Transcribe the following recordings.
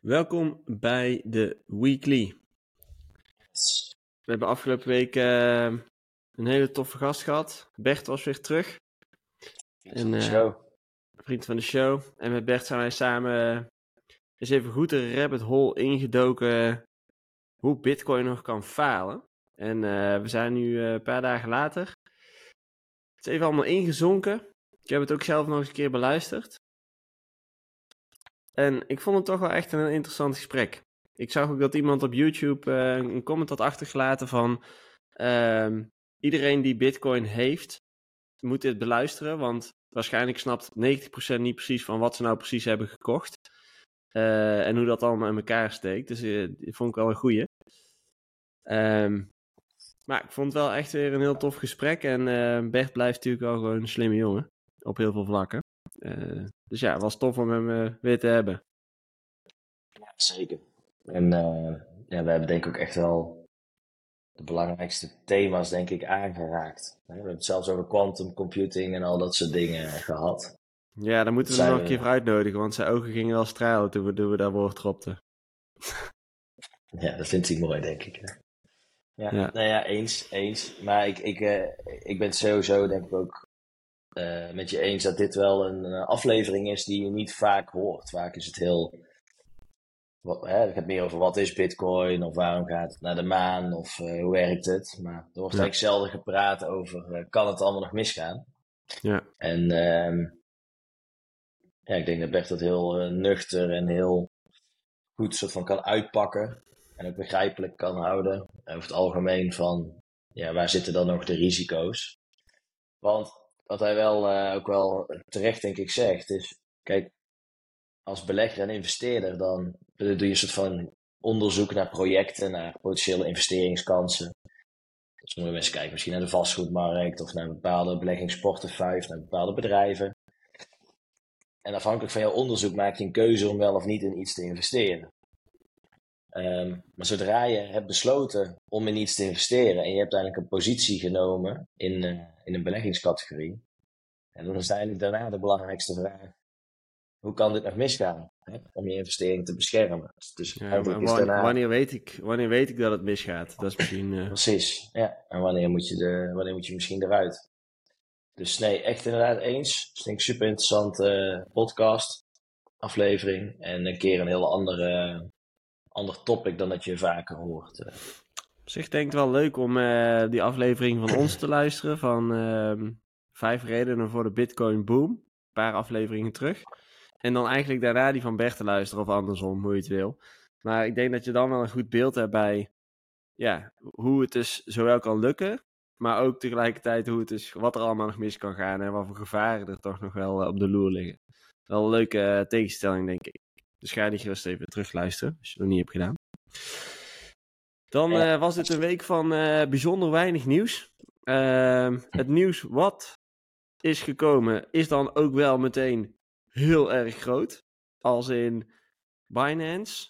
Welkom bij de Weekly. We hebben afgelopen week uh, een hele toffe gast gehad. Bert was weer terug. En, uh, vriend van de show. En met Bert zijn wij samen uh, eens even goed de rabbit hole ingedoken hoe Bitcoin nog kan falen. En we zijn nu een paar dagen later. Het is even allemaal ingezonken. Ik heb het ook zelf nog eens een keer beluisterd. En ik vond het toch wel echt een interessant gesprek. Ik zag ook dat iemand op YouTube uh, een comment had achtergelaten van... Uh, iedereen die bitcoin heeft, moet dit beluisteren. Want waarschijnlijk snapt 90% niet precies van wat ze nou precies hebben gekocht. Uh, en hoe dat allemaal in elkaar steekt. Dus uh, die vond ik wel een goeie. Um, maar ik vond het wel echt weer een heel tof gesprek. En Bert blijft natuurlijk wel gewoon een slimme jongen. Op heel veel vlakken. Uh, dus ja, het was tof om hem uh, weer te hebben. Ja, zeker. En uh, ja, we hebben denk ik ook echt wel de belangrijkste thema's denk ik aangeraakt. We hebben het zelfs over quantum computing en al dat soort dingen gehad. Ja, dan moeten we hem nog een keer voor uitnodigen, want zijn ogen gingen wel stralen toen we, toen we daar woord dropten. ja, dat vindt hij mooi, denk ik. Ja, ja. Nou ja, eens, eens. Maar ik, ik, ik ben sowieso denk ik ook uh, met je eens dat dit wel een, een, aflevering is die je niet vaak hoort. Vaak is het heel. Wat, hè, het gaat meer over wat is Bitcoin of waarom gaat het naar de maan of uh, hoe werkt het. Maar er wordt ja. eigenlijk zelden gepraat over kan het allemaal nog misgaan. Ja. En uh, ja, ik denk dat Bert dat heel nuchter en heel goed soort van kan uitpakken. En ook begrijpelijk kan houden. Over het algemeen van ja, waar zitten dan nog de risico's? Want wat hij wel uh, ook wel terecht denk ik zegt, is kijk, als belegger en investeerder dan doe je een soort van onderzoek naar projecten, naar potentiële investeringskansen. Sommige mensen kijken misschien naar de vastgoedmarkt of naar bepaalde beleggingsportefeuilles, naar bepaalde bedrijven. En afhankelijk van jouw onderzoek maak je een keuze om wel of niet in iets te investeren. Um, maar zodra je hebt besloten om in iets te investeren en je hebt eigenlijk een positie genomen in, uh, in een beleggingscategorie, en dan is eigenlijk daarna de belangrijkste vraag: hoe kan dit nog misgaan hè, om je investering te beschermen? Dus ja, is daarna... wanneer, weet ik, wanneer weet ik dat het misgaat? Dat is misschien. Uh... Precies, ja. En wanneer moet je, de, wanneer moet je misschien eruit? Dus nee, echt inderdaad eens. Dus denk ik super interessante podcast, aflevering. En een keer een heel andere ander topic dan dat je vaker hoort. Eh. Op zich denk ik wel leuk om uh, die aflevering van ons te luisteren. Van uh, vijf redenen voor de Bitcoin boom. Een paar afleveringen terug. En dan eigenlijk daarna die van Bert te luisteren of andersom, hoe je het wil. Maar ik denk dat je dan wel een goed beeld hebt bij ja, hoe het dus zowel kan lukken. Maar ook tegelijkertijd hoe het dus, wat er allemaal nog mis kan gaan. En wat voor gevaren er toch nog wel op de loer liggen. Wel een leuke tegenstelling, denk ik. Dus ga die gerust even terugluisteren, als je het nog niet hebt gedaan. Dan uh, was dit een week van uh, bijzonder weinig nieuws. Uh, het nieuws wat is gekomen is dan ook wel meteen heel erg groot. Als in Binance.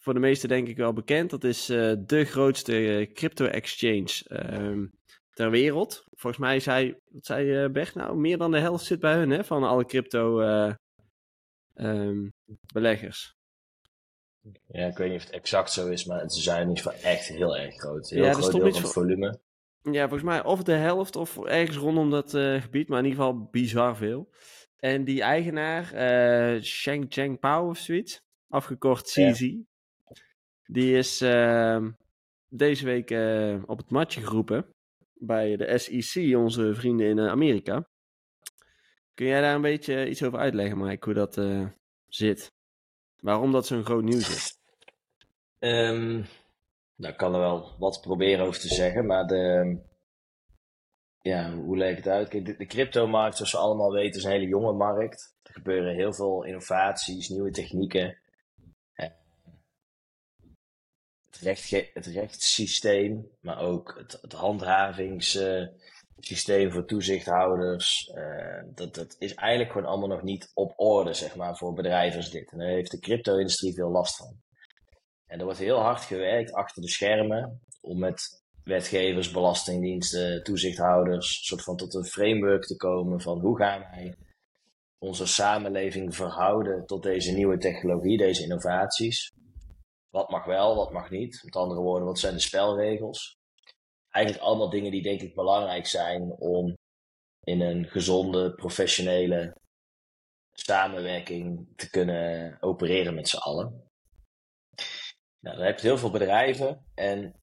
Voor de meesten denk ik wel bekend. Dat is uh, de grootste crypto-exchange ehm, ter wereld. Volgens mij zei, wat zei Bert nou? Meer dan de helft zit bij hun hè, van alle crypto um, beleggers. Ja, ik weet niet of het exact zo is, maar ze zijn niet van echt heel erg groot. Heel ja, groot deel van het volume. Ja, volgens mij of de helft of ergens rondom dat uh, gebied, maar in ieder geval bizar veel. En die eigenaar, uh, Sheng Cheng Pao of zoiets, afgekort CZ, ja. die is uh, deze week uh, op het matje geroepen bij de SEC, onze vrienden in Amerika. Kun jij daar een beetje iets over uitleggen, Mike, hoe dat uh, zit? Waarom dat zo'n groot nieuws is? Um, nou, ik kan er wel wat proberen over te zeggen, maar de, ja, hoe leg ik het uit? Kijk, de, de cryptomarkt, zoals we allemaal weten, is een hele jonge markt. Er gebeuren heel veel innovaties, nieuwe technieken. Het, recht, het rechtssysteem, maar ook het, het handhavings... Uh, systeem voor toezichthouders. Uh, dat, dat is eigenlijk gewoon allemaal nog niet op orde, zeg maar, voor bedrijven als dit. En daar heeft de crypto-industrie veel last van. En er wordt heel hard gewerkt achter de schermen om met wetgevers, belastingdiensten, toezichthouders, soort van tot een framework te komen van hoe gaan wij onze samenleving verhouden tot deze nieuwe technologie, deze innovaties. Wat mag wel, wat mag niet? Met andere woorden, wat zijn de spelregels? Eigenlijk allemaal dingen die denk ik belangrijk zijn om in een gezonde, professionele samenwerking te kunnen opereren met z'n allen. Nou, dan heb je heel veel bedrijven en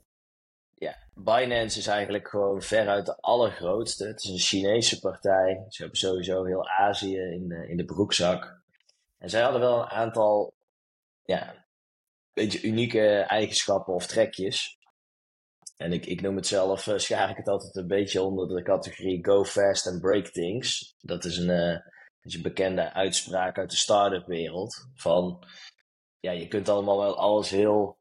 ja, Binance is eigenlijk gewoon veruit de allergrootste. Het is een Chinese partij. Ze hebben sowieso heel Azië in de, in de broekzak. En zij hadden wel een aantal ja, beetje unieke eigenschappen of trekjes. En ik, ik noem het zelf, uh, schaar ik het altijd een beetje onder de categorie go fast and break things. Dat is een, uh, een bekende uitspraak uit de start-up wereld. Van, ja, je kunt allemaal wel alles heel,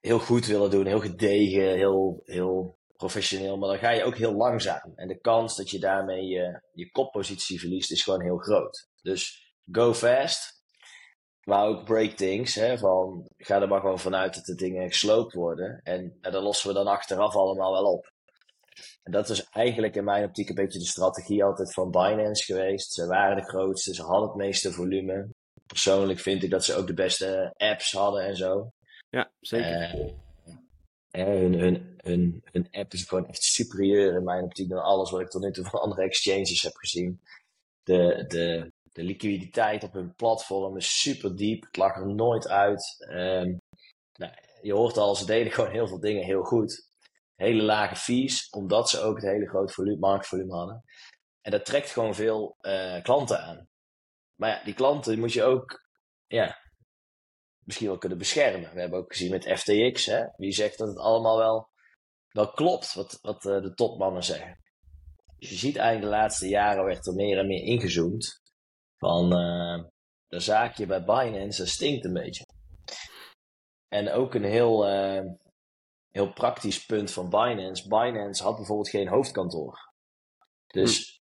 heel goed willen doen, heel gedegen, heel, heel professioneel. Maar dan ga je ook heel langzaam. En de kans dat je daarmee je koppositie verliest is gewoon heel groot. Dus go fast, maar ook break things. Hè, van, ga er maar gewoon vanuit dat de dingen gesloopt worden. En, en dat lossen we dan achteraf allemaal wel op. En dat is eigenlijk in mijn optiek een beetje de strategie altijd van Binance geweest. Ze waren de grootste, ze hadden het meeste volume. Persoonlijk vind ik dat ze ook de beste apps hadden en zo. Ja, zeker. Uh, hun, hun, hun, hun app is gewoon echt superieur in mijn optiek dan alles wat ik tot nu toe van andere exchanges heb gezien. De, de, de liquiditeit op hun platform is super diep. Het lag er nooit uit. Um, nou, je hoort al, ze deden gewoon heel veel dingen heel goed. Hele lage fees, omdat ze ook het hele groot volume, marktvolume hadden. En dat trekt gewoon veel uh, klanten aan. Maar ja, die klanten moet je ook ja, misschien wel kunnen beschermen. We hebben ook gezien met FTX, hè, wie zegt dat het allemaal wel, klopt wat, wat uh, de topmannen zeggen. Dus je ziet eigenlijk de laatste jaren werd er meer en meer ingezoomd van uh, de zaakje bij Binance, dat stinkt een beetje. En ook een heel, uh, heel praktisch punt van Binance. Binance had bijvoorbeeld geen hoofdkantoor. Dus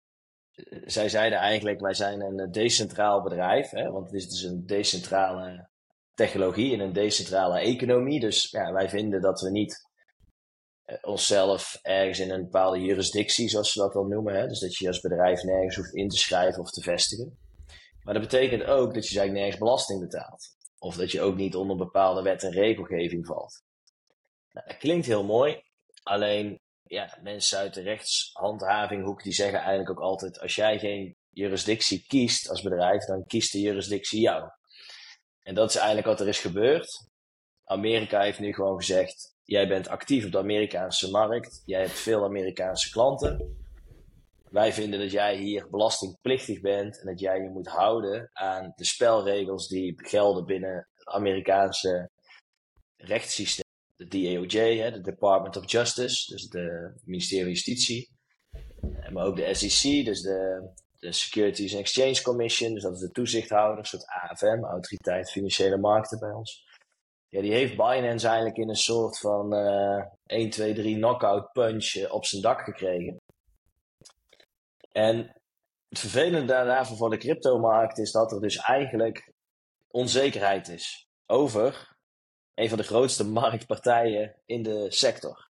hm. zij zeiden eigenlijk, wij zijn een decentraal bedrijf. Hè, want het is dus een decentrale technologie in een decentrale economie. Dus ja, wij vinden dat we niet onszelf ergens in een bepaalde jurisdictie, zoals ze dat dan noemen. Hè? Dus dat je als bedrijf nergens hoeft in te schrijven of te vestigen. Maar dat betekent ook dat je eigenlijk nergens belasting betaalt. Of dat je ook niet onder bepaalde wet en regelgeving valt. Nou, dat klinkt heel mooi. Alleen ja, mensen uit de rechtshandhavinghoek die zeggen eigenlijk ook altijd: als jij geen jurisdictie kiest als bedrijf, dan kiest de jurisdictie jou. En dat is eigenlijk wat er is gebeurd. Amerika heeft nu gewoon gezegd: jij bent actief op de Amerikaanse markt, jij hebt veel Amerikaanse klanten. Wij vinden dat jij hier belastingplichtig bent en dat jij je moet houden aan de spelregels die gelden binnen het Amerikaanse rechtssysteem. De DAOJ, hè, de Department of Justice, dus het ministerie van Justitie. Maar ook de SEC, dus de, de Securities and Exchange Commission, dus dat is de toezichthouder, een soort AFM, Autoriteit Financiële Markten bij ons. Ja, die heeft Binance eigenlijk in een soort van uh, 1, 2, 3 knockout punch op zijn dak gekregen. En het vervelende daarna voor de cryptomarkt is dat er dus eigenlijk onzekerheid is over een van de grootste marktpartijen in de sector.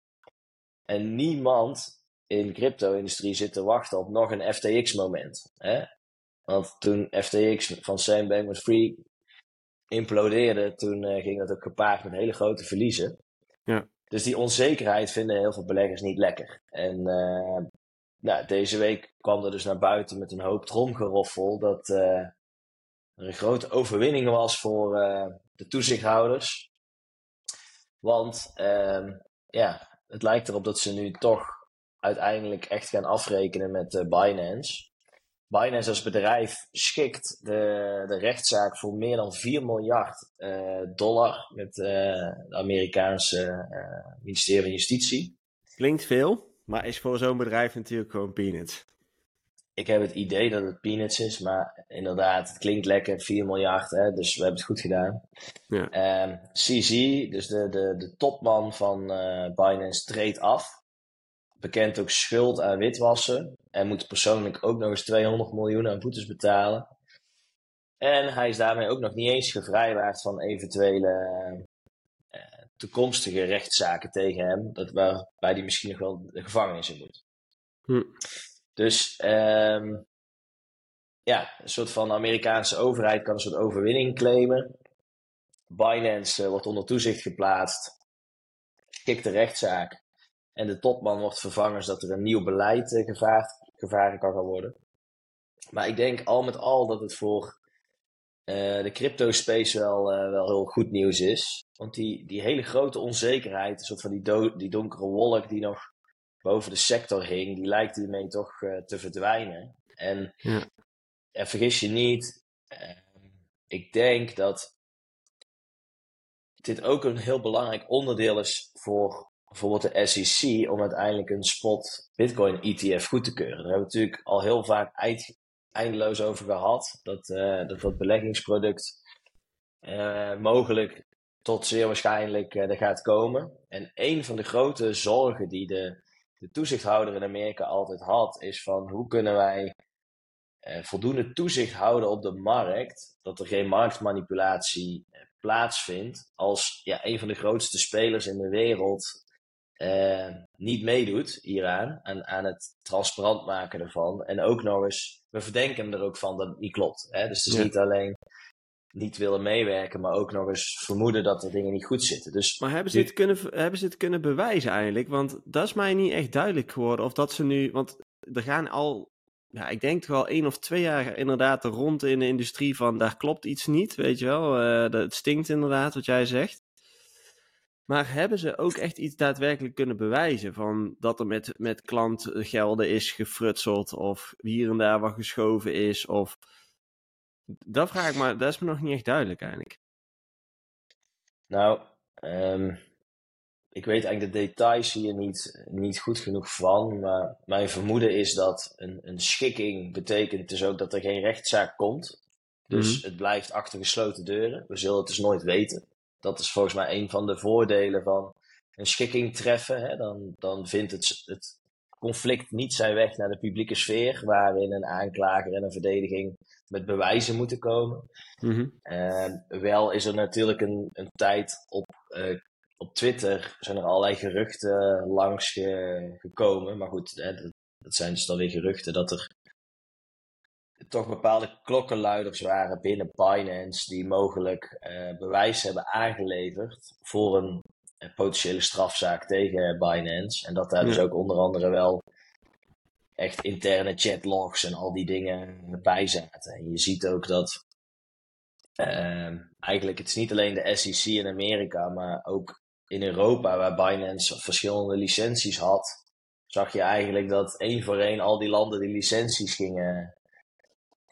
En niemand in de crypto-industrie zit te wachten op nog een FTX-moment. Want toen FTX van Sam Bankman-Fried implodeerde, toen uh, ging dat ook gepaard met hele grote verliezen. Ja. Dus die onzekerheid vinden heel veel beleggers niet lekker. En uh, nou, deze week kwam er dus naar buiten met een hoop tromgeroffel dat uh, er een grote overwinning was voor de toezichthouders. Want ehm, ja, het lijkt erop dat ze nu toch uiteindelijk echt gaan afrekenen met Binance. Binance als bedrijf schikt de, de rechtszaak voor meer dan 4 miljard dollar met de Amerikaanse ministerie van Justitie. Klinkt veel, maar is voor zo'n bedrijf natuurlijk gewoon peanuts. Ik heb het idee dat het peanuts is, maar inderdaad, het klinkt lekker, 4 miljard, hè, dus we hebben het goed gedaan. Ja. Um, CZ, dus de, de, de topman van Binance, treedt af bekend ook schuld aan witwassen. En moet persoonlijk ook nog eens 200 miljoen aan boetes betalen. En hij is daarmee ook nog niet eens gevrijwaard van eventuele uh, toekomstige rechtszaken tegen hem. Dat waarbij hij misschien nog wel de gevangenis in moet. Hm. Dus um, ja, een soort van Amerikaanse overheid kan een soort overwinning claimen. Binance uh, wordt onder toezicht geplaatst. de rechtszaak. En de topman wordt vervangen zodat er een nieuw beleid uh, gevaard, gevaren kan gaan worden. Maar ik denk al met al dat het voor uh, de crypto space wel, wel heel goed nieuws is. Want die, die hele grote onzekerheid, een soort van die, die donkere wolk die nog boven de sector hing, die lijkt hiermee toch te verdwijnen. En ja. vergis je niet, ik denk dat dit ook een heel belangrijk onderdeel is voor bijvoorbeeld de SEC om uiteindelijk een spot Bitcoin ETF goed te keuren. Daar hebben we natuurlijk al heel vaak eindeloos over gehad. Dat uh, dat, dat beleggingsproduct uh, mogelijk tot zeer waarschijnlijk uh, er gaat komen. En een van de grote zorgen die de, de toezichthouder in Amerika altijd had, is van hoe kunnen wij voldoende toezicht houden op de markt, dat er geen marktmanipulatie plaatsvindt als ja, een van de grootste spelers in de wereld uh, niet meedoet hieraan, aan, aan het transparant maken ervan. En ook nog eens, we verdenken er ook van dat het niet klopt. Hè? Dus het is niet alleen niet willen meewerken, maar ook nog eens vermoeden dat er dingen niet goed zitten. Dus maar hebben ze, dit kunnen, hebben ze het kunnen bewijzen eigenlijk? Want dat is mij niet echt duidelijk geworden. Of dat ze nu, want er gaan al ja, ik denk toch wel één of twee jaar inderdaad rond in de industrie van daar klopt iets niet, weet je wel. Uh, het stinkt inderdaad wat jij zegt. Maar hebben ze ook echt iets daadwerkelijk kunnen bewijzen van dat er met, met klantgelden is gefrutseld of hier en daar wat geschoven is of... Dat vraag ik maar, dat is me nog niet echt duidelijk eigenlijk. Nou, um, ik weet eigenlijk de details hier niet, niet goed genoeg van. Maar mijn vermoeden is dat een, een schikking betekent dus ook dat er geen rechtszaak komt. Dus mhm. het blijft achter gesloten deuren. We zullen het dus nooit weten. Dat is volgens mij een van de voordelen van een schikking treffen. Hè? Dan, dan vindt het, het conflict niet zijn weg naar de publieke sfeer, waarin een aanklager en een verdediging met bewijzen moeten komen. Mm wel is er natuurlijk een, een tijd op uh, op Twitter zijn er allerlei geruchten langs gekomen. Maar goed, hè, dat, dat, zijn dus dan weer geruchten dat er toch bepaalde klokkenluiders waren binnen Binance die mogelijk uh, bewijs hebben aangeleverd voor een, potentiële strafzaak tegen Binance. En dat daar dus ook onder andere wel echt interne chatlogs en al die dingen bij zaten. En je ziet ook dat uh, eigenlijk het is niet alleen de SEC in Amerika, maar ook in Europa, waar Binance verschillende licenties had, zag je eigenlijk dat één voor één al die landen die licenties gingen,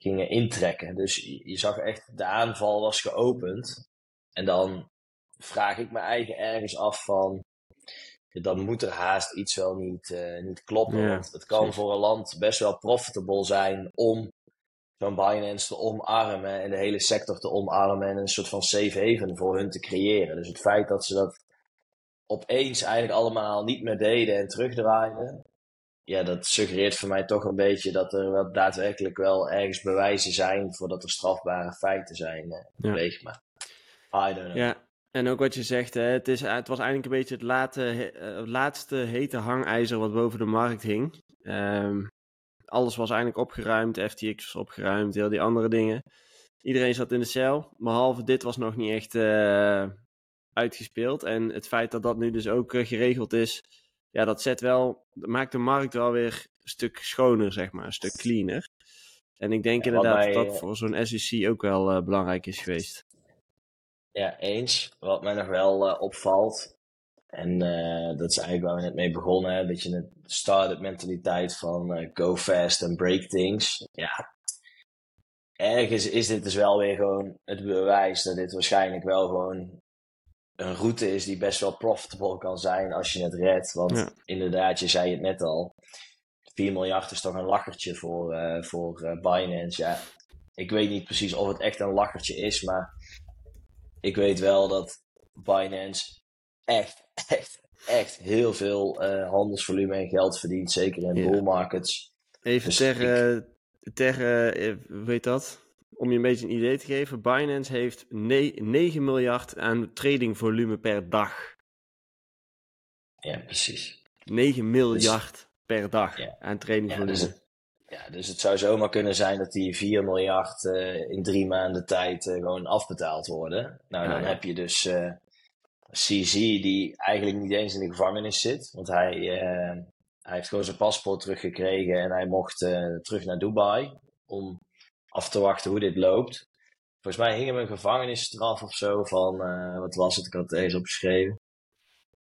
gingen intrekken. Dus je zag echt, de aanval was geopend. En dan vraag ik me eigen ergens af van, dan moet er haast iets wel niet, uh, niet kloppen. want het kan voor een land best wel profitable zijn om zo'n Binance te omarmen en de hele sector te omarmen en een soort van safe haven voor hun te creëren. Dus het feit dat ze dat opeens eigenlijk allemaal niet meer deden en terugdraaiden. Ja, dat suggereert voor mij toch een beetje dat er wel daadwerkelijk wel ergens bewijzen zijn voordat er strafbare feiten zijn uh, Maar I don't know. Ja, en ook wat je zegt, hè, het, is, het was eigenlijk een beetje het late, uh, laatste hete hangijzer wat boven de markt hing. Um, alles was eigenlijk opgeruimd, FTX was opgeruimd, heel die andere dingen. Iedereen zat in de cel, behalve dit was nog niet echt uh, uitgespeeld. En het feit dat dat nu dus ook uh, geregeld is, ja, dat zet wel, maakt de markt wel weer een stuk schoner, zeg maar, een stuk cleaner. En ik denk inderdaad dat dat voor zo'n SEC ook wel uh, belangrijk is geweest. Ja, eens. Wat mij nog wel uh, opvalt, en dat is eigenlijk waar we net mee begonnen, een beetje een start-up mentaliteit van go fast and break things. Ja, ergens is dit dus wel weer gewoon het bewijs dat dit waarschijnlijk wel gewoon een route is die best wel profitable kan zijn als je het redt. Want inderdaad, je zei het net al. 4 miljard is toch een lachertje voor, uh, voor uh, Binance. Ja, ik weet niet precies of het echt een lachertje is, maar ik weet wel dat Binance echt, echt, echt heel veel uh, handelsvolume en geld verdient. Zeker in ja. bull markets. Even dus tegen, ik... tegen, weet dat? Om je een beetje een idee te geven, Binance heeft 9 miljard aan tradingvolume per dag. Ja, precies. 9 miljard per dag aan tradingvolume. Ja, Ja, dus het zou zomaar kunnen zijn dat die 4 miljard eh, in drie maanden tijd eh, gewoon afbetaald worden. Nou, Ja, dan ja. heb je dus eh CZ die eigenlijk niet eens in de gevangenis zit. Want hij, hij heeft gewoon zijn paspoort teruggekregen en hij mocht terug naar Dubai om af te wachten hoe dit loopt. Volgens mij hing hem een gevangenisstraf of zo van, eh, wat was het? Ik had het eens opgeschreven.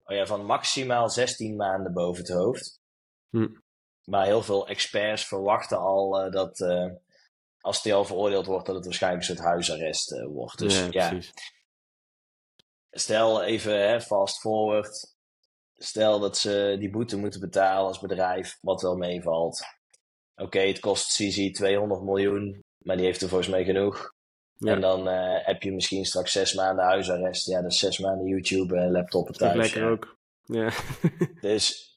Oh ja, van maximaal 16 maanden boven het hoofd. Hm. Maar heel veel experts verwachten al eh, dat eh, als hij al veroordeeld wordt, dat het waarschijnlijk een soort huisarrest wordt. Dus ja, stel even hè, fast forward. Stel dat ze die boete moeten betalen als bedrijf, wat wel meevalt. Oké, het kost CZ 200 miljoen, maar die heeft er volgens mij genoeg. Ja. En dan eh, heb je misschien straks zes maanden huisarrest. Ja, dat is zes maanden YouTube en laptoppen Dat is thuis. lekker ja. ook. Ja. Dus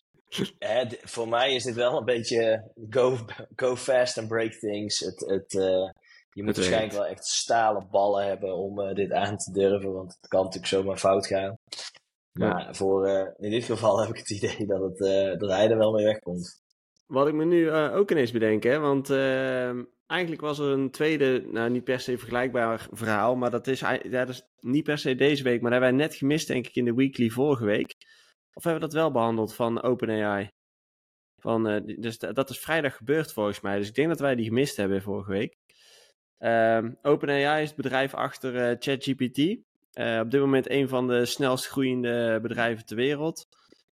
hè, voor mij is dit wel een beetje go, go fast and break things. Het, het, eh, je moet Het waarschijnlijk wel echt stalen ballen hebben om eh, dit aan te durven, want het kan natuurlijk zomaar fout gaan. Maar voor, in dit geval heb ik het idee dat, het, dat hij er wel mee wegkomt. Wat ik me nu ook ineens bedenk, hè, want ehm, eigenlijk was er een tweede, nou niet per se vergelijkbaar verhaal, maar dat is, ja, dat is niet per se deze week, maar hebben wij net gemist denk ik in de weekly vorige week. Of hebben we dat wel behandeld van OpenAI? Van, eh, dus dat is vrijdag gebeurd volgens mij, dus ik denk dat wij die gemist hebben vorige week. Ehm, OpenAI is het bedrijf achter eh, ChatGPT. Eh, op dit moment een van de snelst groeiende bedrijven ter wereld.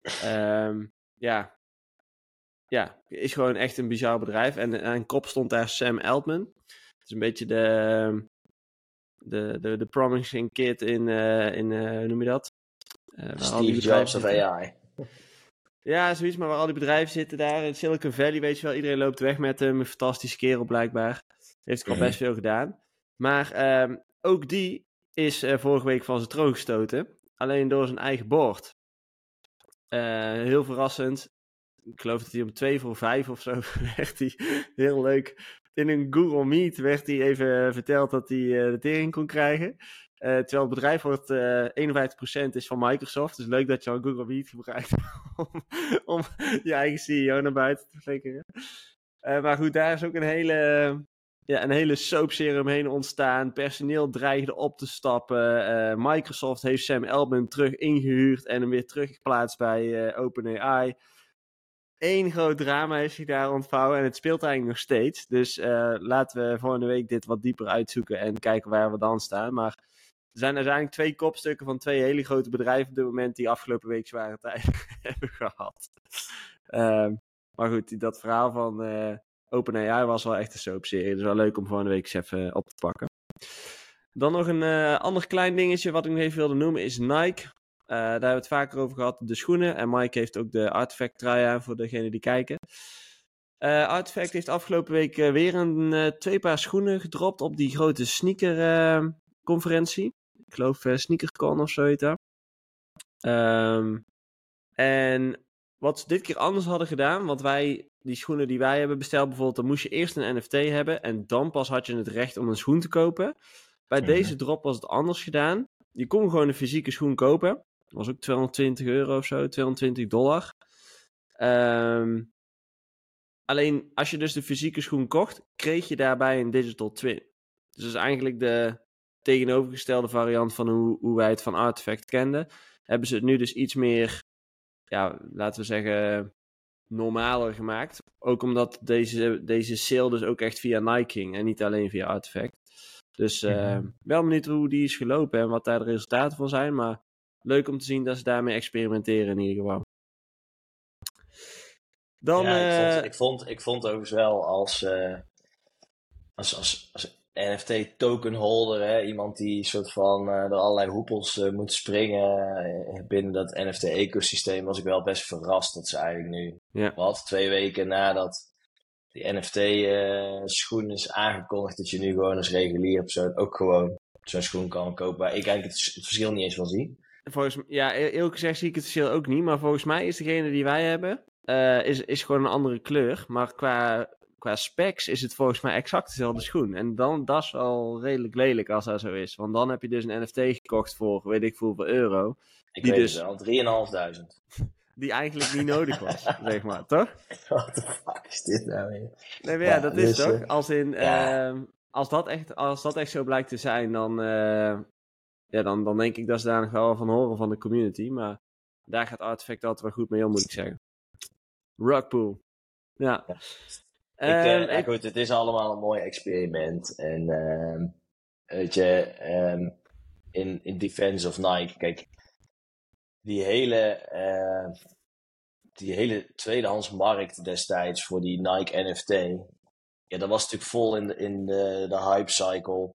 Ehm, ja, ja, is gewoon echt een bizar bedrijf. En aan kop stond daar Sam Altman. Het is een beetje de, de, de, de promising kid in, eh, in eh, hoe noem je dat? Eh, Steve Jobs of. AI. Ja, zoiets, maar waar al die bedrijven zitten daar in Silicon Valley, weet je wel. Iedereen loopt weg met hem. Een fantastische kerel blijkbaar. Heeft ook al Mhm. best veel gedaan. Maar ehm, ook die is vorige week van zijn troon gestoten. Alleen door zijn eigen board. Eh, heel verrassend. Ik geloof dat hij om twee voor vijf of zo werd hij. Heel leuk. In een Google Meet werd hij even verteld dat hij eh, de tering kon krijgen. Eh, terwijl het bedrijf wordt eh 51% is van Microsoft. Dus leuk dat je al Google Meet gebruikt om, je eigen CEO naar buiten te flikkeren. Eh, maar goed, daar is ook een hele, ja, een hele soapserie omheen ontstaan. Personeel dreigde op te stappen. Eh, Microsoft heeft Sam Altman terug ingehuurd en hem weer teruggeplaatst bij eh, OpenAI. Eén groot drama heeft zich daar ontvouwen en het speelt eigenlijk nog steeds. Dus eh, laten we volgende week dit wat dieper uitzoeken en kijken waar we dan staan. Maar er zijn uiteindelijk twee kopstukken van twee hele grote bedrijven op dit moment die afgelopen week zware tijd hebben gehad. Ehm, maar goed, dat verhaal van eh OpenAI was wel echt een soapserie. Dus wel leuk om volgende week eens even op te pakken. Dan nog een eh, ander klein dingetje wat ik nog even wilde noemen is Nike. Eh, daar hebben we het vaker over gehad, de schoenen. En Mike heeft ook de Artifact trui aan voor degenen die kijken. Eh, Artifact heeft afgelopen week eh, weer een twee paar schoenen gedropt op die grote sneaker eh, conferentie. Ik geloof SneakerCon of zo heet dat. Ehm, en wat ze dit keer anders hadden gedaan, want wij, die schoenen die wij hebben besteld bijvoorbeeld, dan moest je eerst een NFT hebben en dan pas had je het recht om een schoen te kopen. Bij Mhm. deze drop was het anders gedaan. Je kon gewoon een fysieke schoen kopen. Dat was ook 220 euro of zo, 220 dollar. Ehm, alleen als je dus de fysieke schoen kocht, kreeg je daarbij een digital twin. Dus dat is eigenlijk de tegenovergestelde variant van hoe, hoe wij het van Artifact kenden. Hebben ze het nu dus iets meer, ja, laten we zeggen, normaler gemaakt. Ook omdat deze, deze sale dus ook echt via Nike ging en niet alleen via Artifact. Dus eh, Mhm. wel benieuwd hoe die is gelopen en wat daar de resultaten van zijn. Maar leuk om te zien dat ze daarmee experimenteren in ieder geval. Dan, ja, ik, eh, vond, ik, vond, ik vond overigens wel als, eh, als, als, als NFT token holder, hè, iemand die soort van eh, door allerlei hoepels eh, moet springen eh, binnen dat NFT ecosysteem, was ik wel best verrast dat ze eigenlijk nu, Ja. wat, twee weken nadat die NFT eh, schoen is aangekondigd, dat je nu gewoon als regulier persoon ook gewoon zo'n schoen kan kopen, waar ik eigenlijk het, het verschil niet eens van zie. Volgens ja, e- eerlijk gezegd zie ik het verschil ook niet. Maar volgens mij is degene die wij hebben, eh, is, is gewoon een andere kleur. Maar qua, qua specs is het volgens mij exact dezelfde schoen. En dan, dat is wel redelijk lelijk als dat zo is. Want dan heb je dus een NFT gekocht voor weet ik veel hoeveel euro. Ik Die weet dus- het wel, 3.500. die eigenlijk niet nodig was, zeg maar, toch? What the fuck is dit nou weer? Nee, maar ja, Ja, dat is dus, toch? eh, Als in, ja. ehm, als, dat echt, als dat echt zo blijkt te zijn, dan, eh, ja, dan, dan denk ik dat ze daar nog wel van horen van de community. Maar daar gaat Artifact altijd wel goed mee om, moet ik zeggen. Rugpool. Ja. Ja. Ehm, ik, eh, ja, ik- goed, het is allemaal een mooi experiment. En ehm, weet je, ehm, in, in defense of Nike, kijk, die hele, die hele tweedehands markt destijds voor die Nike NFT, ja, dat was natuurlijk vol in de, in de, de hype cycle.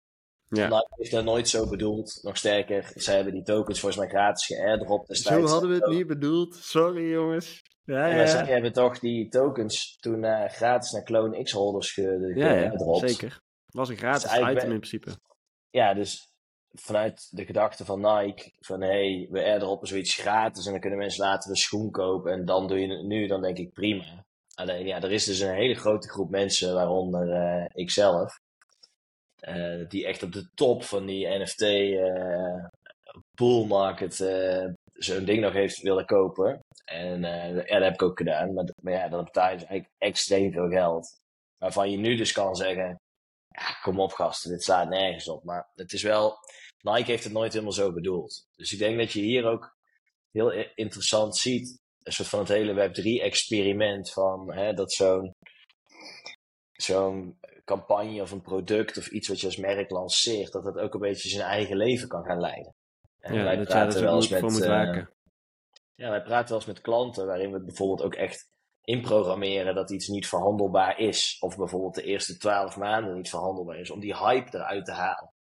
Ja. Nike heeft dat nooit zo bedoeld. Nog sterker, ze hebben die tokens volgens mij gratis geairdropt Zo hadden we het niet bedoeld. Sorry, jongens. Ja, Ja, zij hebben toch die tokens toen eh, gratis naar Clone X-holders ge Ja, ja, geairdropt. zeker. Het was een gratis Dus eigenlijk item ben- in principe. Ja, dus vanuit de gedachte van Nike, van hé, hey, we airdroppen zoiets gratis en dan kunnen mensen later een schoen kopen en dan doe je het nu, dan denk ik prima. Alleen ja, er is dus een hele grote groep mensen, waaronder eh ikzelf, eh, die echt op de top van die NFT eh bull market eh, zo'n ding nog heeft willen kopen. En ja, dat heb ik ook gedaan. Maar, ja, dan betaal je dus eigenlijk extreem veel geld. Waarvan je nu dus kan zeggen, ja, kom op gasten, dit slaat nergens op. Maar het is wel, Nike heeft het nooit helemaal zo bedoeld. Dus ik denk dat je hier ook heel interessant ziet, een soort van het hele Web3-experiment van hè, dat zo'n zo'n campagne of een product of iets wat je als merk lanceert, dat dat ook een beetje zijn eigen leven kan gaan leiden. En Ja, wij dat praten wel eens met, waken. ja, wij praten wel eens met klanten waarin we bijvoorbeeld ook echt inprogrammeren dat iets niet verhandelbaar is. Of bijvoorbeeld de eerste twaalf maanden niet verhandelbaar is, om die hype eruit te halen.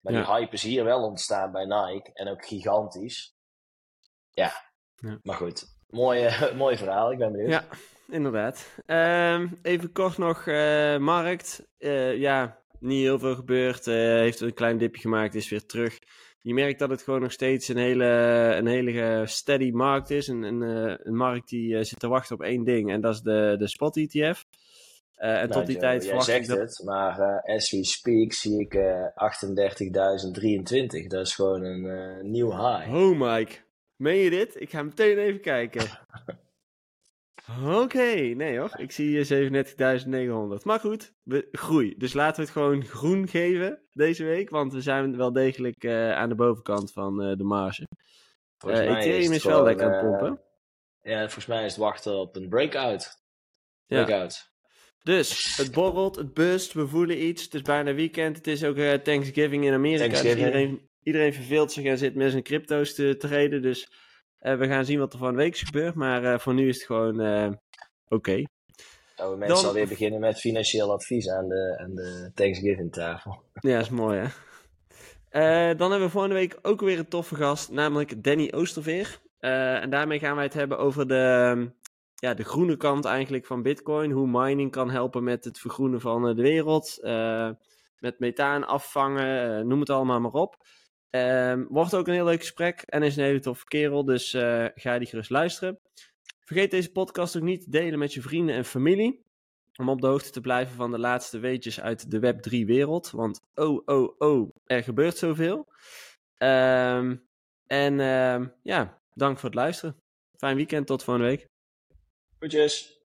Maar die hype is hier wel ontstaan bij Nike en ook gigantisch. Ja, Ja. maar goed. Mooi, mooi verhaal, ik ben benieuwd. Ja, inderdaad. Ehm, even kort nog, eh, markt. Eh, ja, niet heel veel gebeurd. eh, heeft een klein dipje gemaakt, is weer terug. Je merkt dat het gewoon nog steeds een hele, een hele steady markt is. Een, een, een markt die zit te wachten op één ding. En dat is de, de spot ETF. En Nou, tot die Joe, tijd verwacht ik dat... het, maar eh, as we speak zie ik eh 38.023. Dat is gewoon een nieuw high. Oh, Mike. Meen je dit? Ik ga meteen even kijken. Oké, nee hoor. Ik zie hier 37.900. Maar goed, we, groei. Dus laten we het gewoon groen geven deze week. Want we zijn wel degelijk eh, aan de bovenkant van eh, de marge. Mij Ethereum het is wel gewoon, lekker aan het pompen. Ja, volgens mij is het wachten op een breakout. Ja. Breakout. Dus, het borrelt, het bust, we voelen iets. Het is bijna weekend. Het is ook Thanksgiving in Amerika. Dus Thanksgiving. iedereen, iedereen verveelt zich en zit met zijn crypto's te treden. Dus we gaan zien wat er van de week is gebeurd. Maar eh, voor nu is het gewoon eh, oké. Zouden mensen Dan- alweer beginnen met financieel advies aan de, aan de Thanksgiving tafel. Ja, is mooi hè. Eh, dan hebben we volgende week ook weer een toffe gast, namelijk Danny Oosterveer. Eh, en daarmee gaan wij het hebben over de, ja, de groene kant eigenlijk van Bitcoin. Hoe mining kan helpen met het vergroenen van eh, de wereld. eh, met methaan afvangen, eh, noem het allemaal maar op. Ehm, wordt ook een heel leuk gesprek en is een hele toffe kerel, dus eh, ga die gerust luisteren. Vergeet deze podcast ook niet te delen met je vrienden en familie. Om op de hoogte te blijven van de laatste weetjes uit de Web3-wereld. Want oh, oh, oh, er gebeurt zoveel. Ehm, en ehm, ja, dank voor het luisteren. Fijn weekend, tot volgende week. Goedjes.